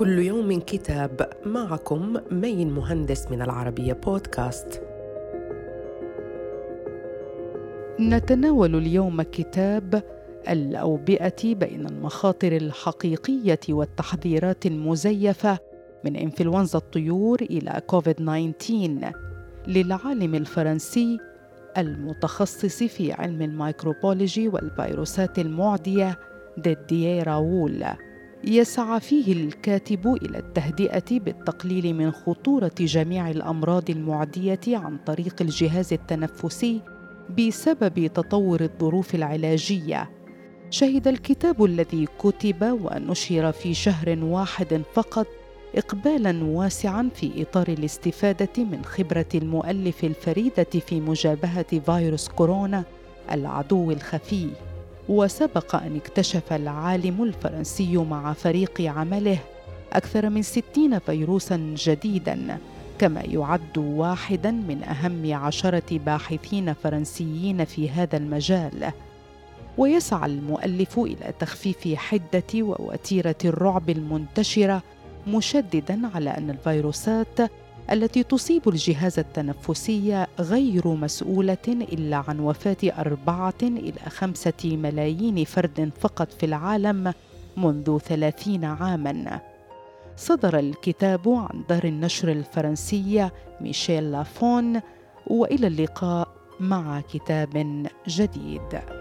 كل يوم كتاب معكم مين مهندس من العربية بودكاست. نتناول اليوم كتاب الأوبئة بين المخاطر الحقيقية والتحذيرات المزيفة من إنفلونزا الطيور إلى كوفيد 19 للعالم الفرنسي المتخصص في علم الميكروبولوجي والفيروسات المعدية ديدييه راول. يسعى فيه الكاتب إلى التهدئة بالتقليل من خطورة جميع الأمراض المعدية عن طريق الجهاز التنفسي بسبب تطور الظروف العلاجية. شهد الكتاب الذي كتب ونشر في شهر واحد فقط اقبالا واسعا في إطار الاستفادة من خبرة المؤلف الفريدة في مجابهة فيروس كورونا العدو الخفي. وسبق أن اكتشف العالم الفرنسي مع فريق عمله أكثر من ستين فيروسا جديدا كما يعد واحدا من أهم عشرة باحثين فرنسيين في هذا المجال. ويسعى المؤلف إلى تخفيف حدة ووتيرة الرعب المنتشرة مشددا على أن الفيروسات التي تصيب الجهاز التنفسي غير مسؤولة إلا عن وفاة أربعة إلى خمسة ملايين فرد فقط في العالم منذ ثلاثين عاماً. صدر الكتاب عن دار النشر الفرنسية ميشيل لافون وإلى اللقاء مع كتاب جديد.